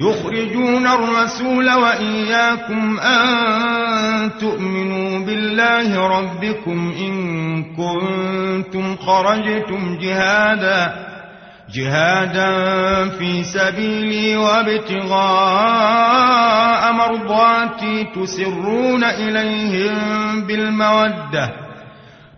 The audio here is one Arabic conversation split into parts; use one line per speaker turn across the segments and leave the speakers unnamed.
يخرجون الرسول وإياكم أن تؤمنوا بالله ربكم إن كنتم خرجتم جهادا جهادا في سبيلي وابتغاء مرضاتي تسرون إليهم بالموده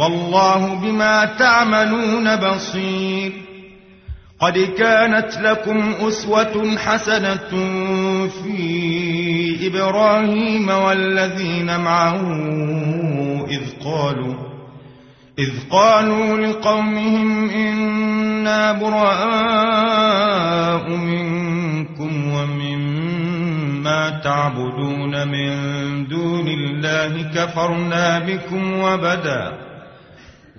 والله بما تعملون بصير قد كانت لكم أسوة حسنة في إبراهيم والذين معه إذ قالوا إذ قالوا لقومهم إنا براء منكم ومما تعبدون من دون الله كفرنا بكم وبدأ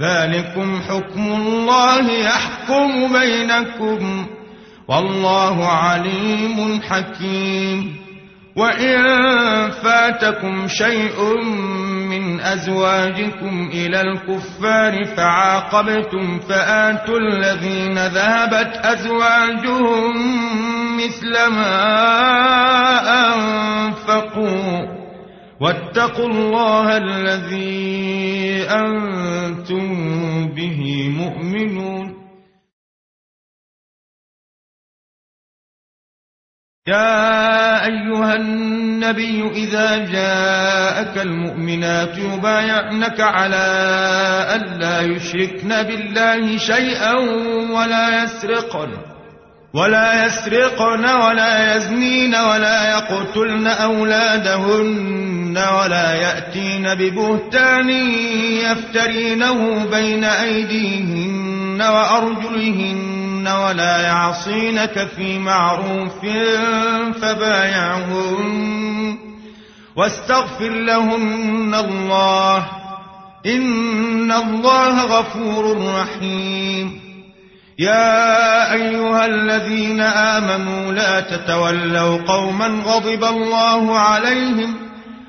ذلكم حكم الله يحكم بينكم والله عليم حكيم وإن فاتكم شيء من أزواجكم إلى الكفار فعاقبتم فآتوا الذين ذهبت أزواجهم مثل ما أنفقوا واتقوا الله الذي أنفقوا أنتم به مؤمنون يا أيها النبي إذا جاءك المؤمنات يبايعنك على ألا يشركن بالله شيئا ولا يسرقن ولا يسرقن ولا يزنين ولا يقتلن أولادهن ولا يأتين ببهتان يفترينه بين أيديهن وأرجلهن ولا يعصينك في معروف فبايعهن واستغفر لهن الله إن الله غفور رحيم يا أيها الذين آمنوا لا تتولوا قوما غضب الله عليهم